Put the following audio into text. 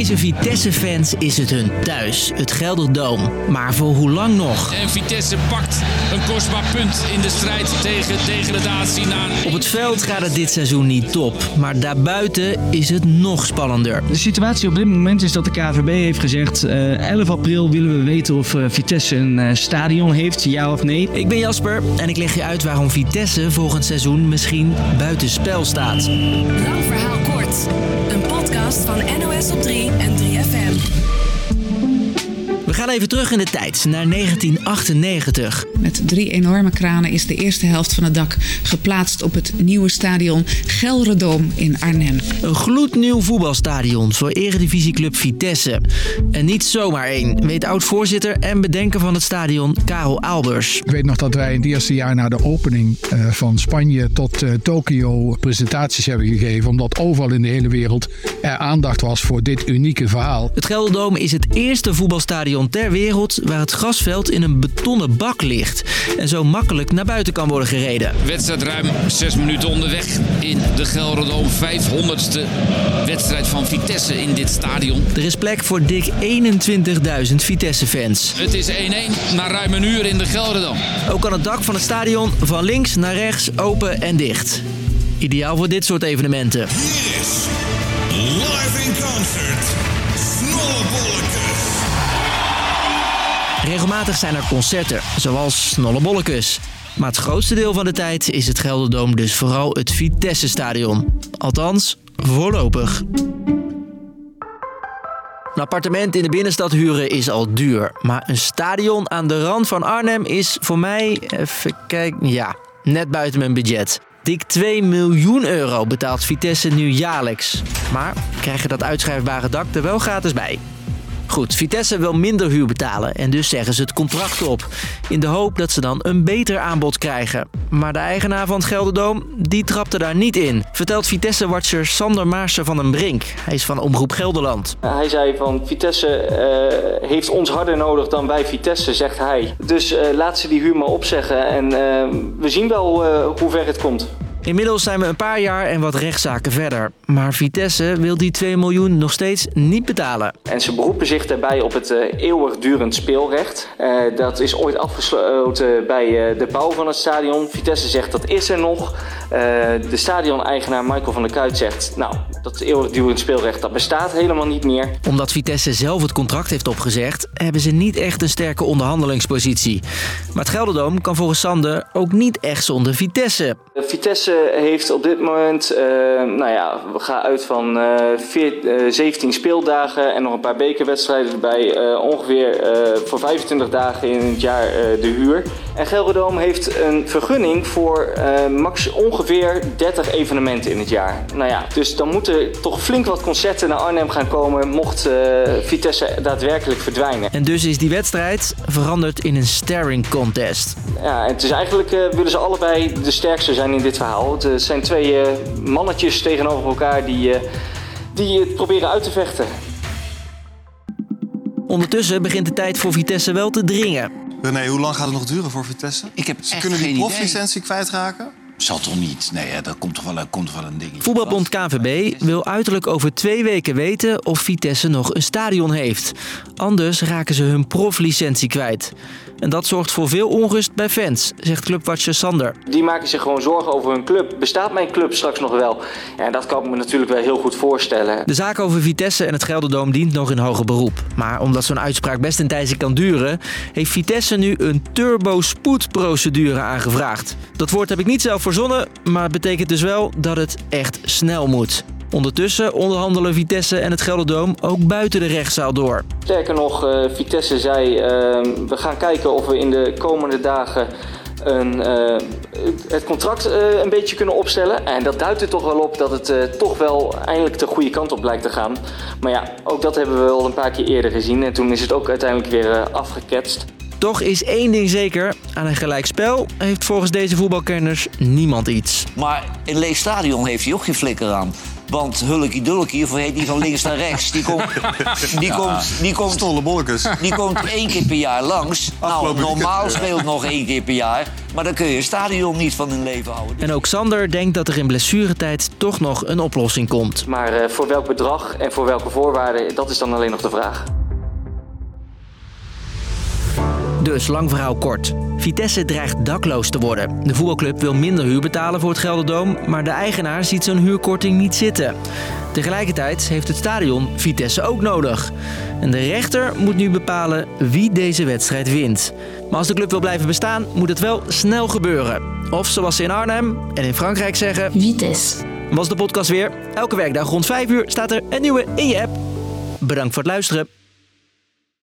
deze Vitesse-fans is het hun thuis, het Gelderdoom. Maar voor hoe lang nog? En Vitesse pakt een kostbaar punt in de strijd tegen degradatie na. Op het veld gaat het dit seizoen niet top, maar daarbuiten is het nog spannender. De situatie op dit moment is dat de KVB heeft gezegd... eh 11 april willen we weten of eh, Vitesse een eh, stadion heeft, ja of nee. Ik ben Jasper en ik leg je uit waarom Vitesse volgend seizoen misschien buitenspel staat. Lang verhaal kort. Een podcast van NOS op 3 en 3FM. We gaan even terug in de tijd, naar 1998. Met drie enorme kranen is de eerste helft van het dak geplaatst op het nieuwe stadion Gelredoom in Arnhem. Een gloednieuw voetbalstadion voor eredivisieclub Vitesse. En niet zomaar één, weet oud-voorzitter en bedenker van het stadion Karel Albers. Ik weet nog dat wij in het eerste jaar na de opening eh, van Spanje tot eh, Tokio presentaties hebben gegeven. Omdat overal in de hele wereld er aandacht was voor dit unieke verhaal. Het Gelderdoom is het eerste voetbalstadion ter wereld waar het grasveld in een betonnen bak ligt. En zo makkelijk naar buiten kan worden gereden. Wedstrijd ruim 6 minuten onderweg in de Gelderdoom. 500ste wedstrijd van Vitesse in dit stadion. Er is plek voor dik 21.000 Vitesse-fans. Het is 1-1 na ruim een uur in de Gelderdoom. Ook kan het dak van het stadion van links naar rechts open en dicht. Ideaal voor dit soort evenementen. Hier is live in concert Snollebollekes. Regelmatig zijn er concerten, zoals Snollebollekes. Maar het grootste deel van de tijd is het Gelderdoom dus vooral het Vitesse-stadion. Althans, voorlopig. Een appartement in de binnenstad huren is al duur. Maar een stadion aan de rand van Arnhem is voor mij, even kijken, ja, net buiten mijn budget. Dik 2 miljoen euro betaalt Vitesse nu jaarlijks. Maar krijgen dat uitschrijfbare dak er wel gratis bij. Goed, Vitesse wil minder huur betalen en dus zeggen ze het contract op. In de hoop dat ze dan een beter aanbod krijgen. Maar de eigenaar van het Gelderdoom, die trapte daar niet in. Vertelt Vitesse-watcher Sander Maarsen van den Brink. Hij is van Omroep Gelderland. Hij zei van Vitesse eh, heeft ons harder nodig dan wij Vitesse, zegt hij. Dus eh, laat ze die huur maar opzeggen en eh, we zien wel hoe ver het komt. Inmiddels zijn we een paar jaar en wat rechtszaken verder. Maar Vitesse wil die 2 miljoen nog steeds niet betalen. En ze beroepen zich daarbij op het eh, eeuwigdurend speelrecht. Eh, dat is ooit afgesloten bij eh, de bouw van het stadion. Vitesse zegt dat is er nog. De stadion-eigenaar Michael van der Kuit zegt... nou, dat eeuwigdurend speelrecht dat bestaat helemaal niet meer. Omdat Vitesse zelf het contract heeft opgezegd, hebben ze niet echt een sterke onderhandelingspositie. Maar het Gelderdoom kan volgens Sander ook niet echt zonder Vitesse. Eh, Vitesse heeft op dit moment, eh, nou ja, we gaan uit van eh, veer- eh, 17 speeldagen en nog een paar bekerwedstrijden erbij. ongeveer voor 25 dagen in het jaar de huur. En Gelderdoom heeft een vergunning voor eh, max ongeveer 30 evenementen in het jaar. Nou ja, dus dan moeten toch flink wat concerten naar Arnhem gaan komen mocht eh, Vitesse daadwerkelijk verdwijnen. En dus is die wedstrijd veranderd in een staring contest. Ja, het is eigenlijk eh, willen ze allebei de sterkste zijn in dit verhaal. Het zijn twee mannetjes tegenover elkaar die, die het proberen uit te vechten. Ondertussen begint de tijd voor Vitesse wel te dringen. René, hoe lang gaat het nog duren voor Vitesse? Ik heb Ze echt kunnen die proflicentie kwijtraken? Zal toch niet? Nee, hè, dat komt toch wel, komt toch wel een dingetje. Voetbalbond KVB wil uiterlijk over twee weken weten of Vitesse nog een stadion heeft. Anders raken ze hun proflicentie kwijt. En dat zorgt voor veel onrust bij fans, zegt clubwatcher Sander. Die maken zich gewoon zorgen over hun club. Bestaat mijn club straks nog wel? Ja, en dat kan ik me natuurlijk wel heel goed voorstellen. De zaak over Vitesse en het Gelderdoom dient nog in hoger beroep. Maar omdat zo'n uitspraak best een tijdje kan duren, heeft Vitesse nu een turbo-spoedprocedure aangevraagd. Dat woord heb ik niet zelf verzonnen, maar het betekent dus wel dat het echt snel moet. Ondertussen onderhandelen Vitesse en het Gelderdoom ook buiten de rechtszaal door. Sterker nog, eh, Vitesse zei, eh, we gaan kijken of we in de komende dagen een, eh, het contract eh, een beetje kunnen opstellen. En dat duidt er toch wel op dat het toch wel eindelijk de goede kant op lijkt te gaan. Maar ja, ook dat hebben we al een paar keer eerder gezien. En toen is het ook uiteindelijk weer afgeketst. Toch is één ding zeker: aan een gelijkspel heeft volgens deze voetbalkenners niemand iets. Maar een leeg stadion heeft hij ook geen flikker aan. Want Hulkie Dulkie, of heet die van links naar rechts, die komt, die komt, die komt, Stolle bolletjes. die komt één keer per jaar langs. Nou, normaal speelt nog één keer per jaar. Maar dan kun je een stadion niet van hun leven houden. En ook Sander denkt dat er in blessuretijd toch nog een oplossing komt. Maar eh, voor welk bedrag en voor welke voorwaarden, dat is dan alleen nog de vraag. Dus lang verhaal kort. Vitesse dreigt dakloos te worden. De voetbalclub wil minder huur betalen voor het Gelderdoom, maar de eigenaar ziet zo'n huurkorting niet zitten. Tegelijkertijd heeft het stadion Vitesse ook nodig. En de rechter moet nu bepalen wie deze wedstrijd wint. Maar als de club wil blijven bestaan, moet het wel snel gebeuren. Of zoals ze in Arnhem en in Frankrijk zeggen... Vitesse. Was de podcast weer. Elke werkdag rond 5 uur staat er een nieuwe in je app. Bedankt voor het luisteren.